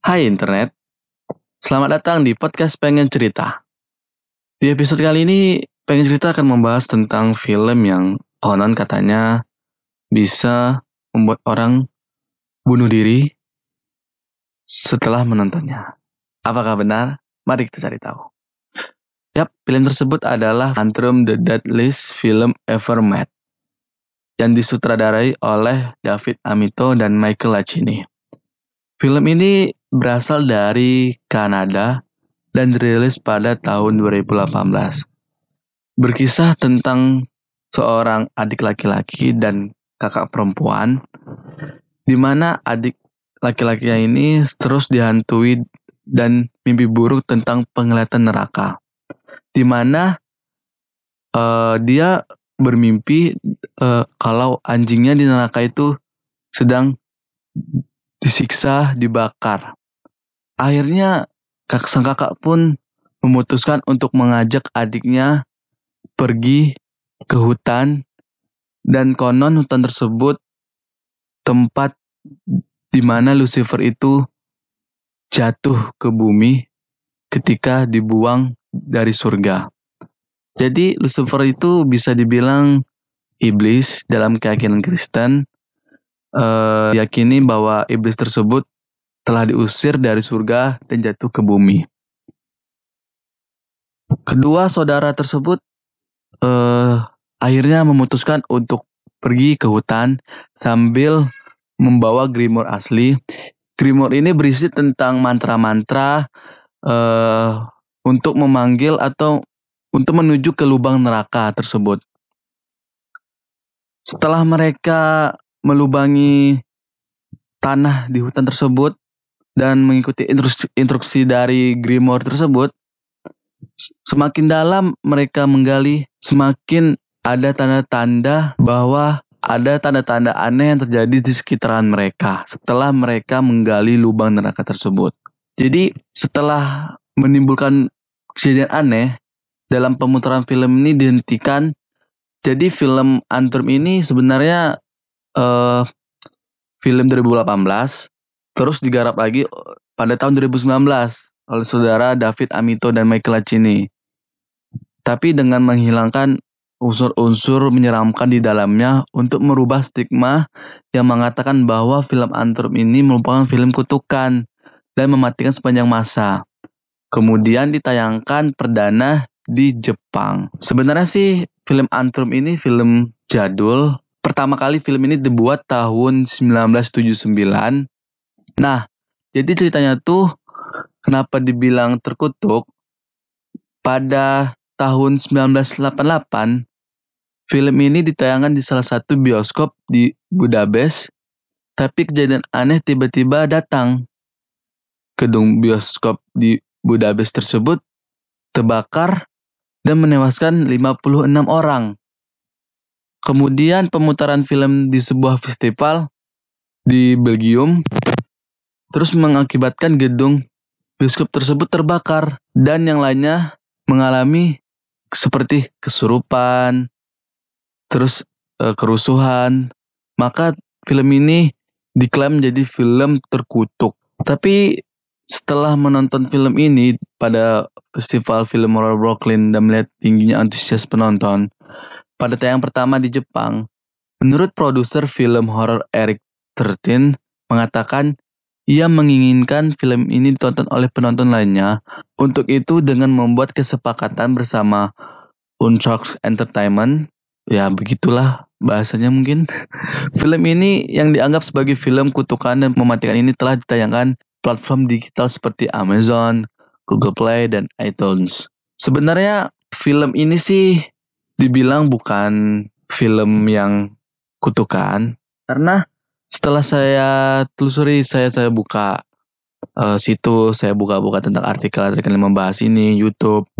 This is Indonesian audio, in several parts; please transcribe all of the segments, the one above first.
Hai internet, selamat datang di podcast Pengen Cerita. Di episode kali ini, Pengen Cerita akan membahas tentang film yang konon katanya bisa membuat orang bunuh diri setelah menontonnya. Apakah benar? Mari kita cari tahu. Yap, film tersebut adalah Antrum The Deadliest Film Ever Made yang disutradarai oleh David Amito dan Michael Lacini. Film ini berasal dari Kanada dan dirilis pada tahun 2018. Berkisah tentang seorang adik laki-laki dan kakak perempuan, di mana adik laki-lakinya ini terus dihantui dan mimpi buruk tentang penglihatan neraka, di mana uh, dia bermimpi uh, kalau anjingnya di neraka itu sedang disiksa, dibakar. Akhirnya kak sang kakak pun memutuskan untuk mengajak adiknya pergi ke hutan dan konon hutan tersebut tempat di mana Lucifer itu jatuh ke bumi ketika dibuang dari surga. Jadi Lucifer itu bisa dibilang iblis dalam keyakinan Kristen uh, yakini bahwa iblis tersebut telah diusir dari surga dan jatuh ke bumi. Kedua saudara tersebut uh, akhirnya memutuskan untuk pergi ke hutan sambil membawa Grimor asli. Grimor ini berisi tentang mantra-mantra uh, untuk memanggil atau untuk menuju ke lubang neraka tersebut. Setelah mereka melubangi tanah di hutan tersebut dan mengikuti instruksi, instruksi dari Grimoire tersebut, semakin dalam mereka menggali, semakin ada tanda-tanda bahwa ada tanda-tanda aneh yang terjadi di sekitaran mereka setelah mereka menggali lubang neraka tersebut. Jadi setelah menimbulkan kejadian aneh, dalam pemutaran film ini dihentikan. Jadi film Antrum ini sebenarnya uh, film 2018 terus digarap lagi eh, pada tahun 2019 oleh saudara David Amito dan Michael Lacini. Tapi dengan menghilangkan unsur-unsur menyeramkan di dalamnya untuk merubah stigma yang mengatakan bahwa film Antrum ini merupakan film kutukan dan mematikan sepanjang masa. Kemudian ditayangkan perdana di Jepang. Sebenarnya sih film Antrum ini film jadul pertama kali film ini dibuat tahun 1979. Nah, jadi ceritanya tuh kenapa dibilang terkutuk? Pada tahun 1988, film ini ditayangkan di salah satu bioskop di Budapest, tapi kejadian aneh tiba-tiba datang. Gedung bioskop di Budapest tersebut terbakar dan menewaskan 56 orang. Kemudian pemutaran film di sebuah festival di Belgium terus mengakibatkan gedung bioskop tersebut terbakar dan yang lainnya mengalami seperti kesurupan, terus e, kerusuhan. Maka film ini diklaim menjadi film terkutuk. Tapi setelah menonton film ini pada festival film horror Brooklyn dan melihat tingginya antusias penonton, pada tayang pertama di Jepang, menurut produser film horor Eric Tertin mengatakan ia menginginkan film ini ditonton oleh penonton lainnya. Untuk itu dengan membuat kesepakatan bersama Unchok Entertainment, ya begitulah bahasanya mungkin. film ini yang dianggap sebagai film kutukan dan mematikan ini telah ditayangkan platform digital seperti Amazon, Google Play, dan iTunes. Sebenarnya film ini sih dibilang bukan film yang kutukan karena setelah saya telusuri saya saya buka uh, situs saya buka-buka tentang artikel-artikel yang membahas ini YouTube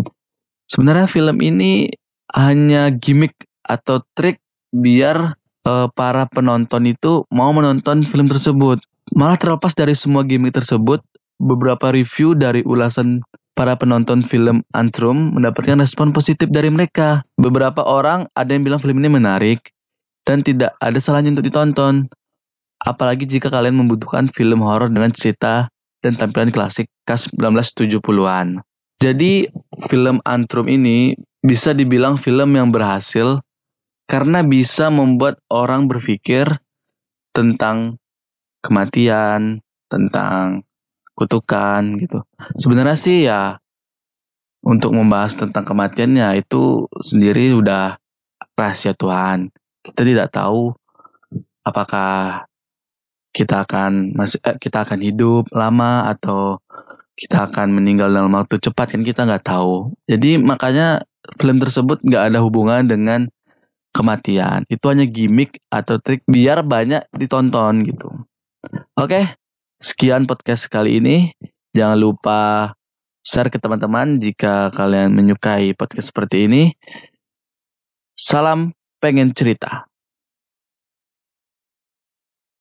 sebenarnya film ini hanya gimmick atau trik biar uh, para penonton itu mau menonton film tersebut malah terlepas dari semua gimmick tersebut beberapa review dari ulasan para penonton film Antrum mendapatkan respon positif dari mereka. Beberapa orang ada yang bilang film ini menarik dan tidak ada salahnya untuk ditonton. Apalagi jika kalian membutuhkan film horor dengan cerita dan tampilan klasik khas 1970-an. Jadi film Antrum ini bisa dibilang film yang berhasil karena bisa membuat orang berpikir tentang kematian, tentang kutukan gitu. Sebenarnya sih ya untuk membahas tentang kematiannya itu sendiri udah rahasia Tuhan. Kita tidak tahu apakah kita akan masih eh, kita akan hidup lama atau kita akan meninggal dalam waktu cepat kan kita nggak tahu. Jadi makanya film tersebut nggak ada hubungan dengan kematian. Itu hanya gimmick atau trik biar banyak ditonton gitu. Oke, sekian podcast kali ini. Jangan lupa share ke teman-teman jika kalian menyukai podcast seperti ini. Salam pengen cerita.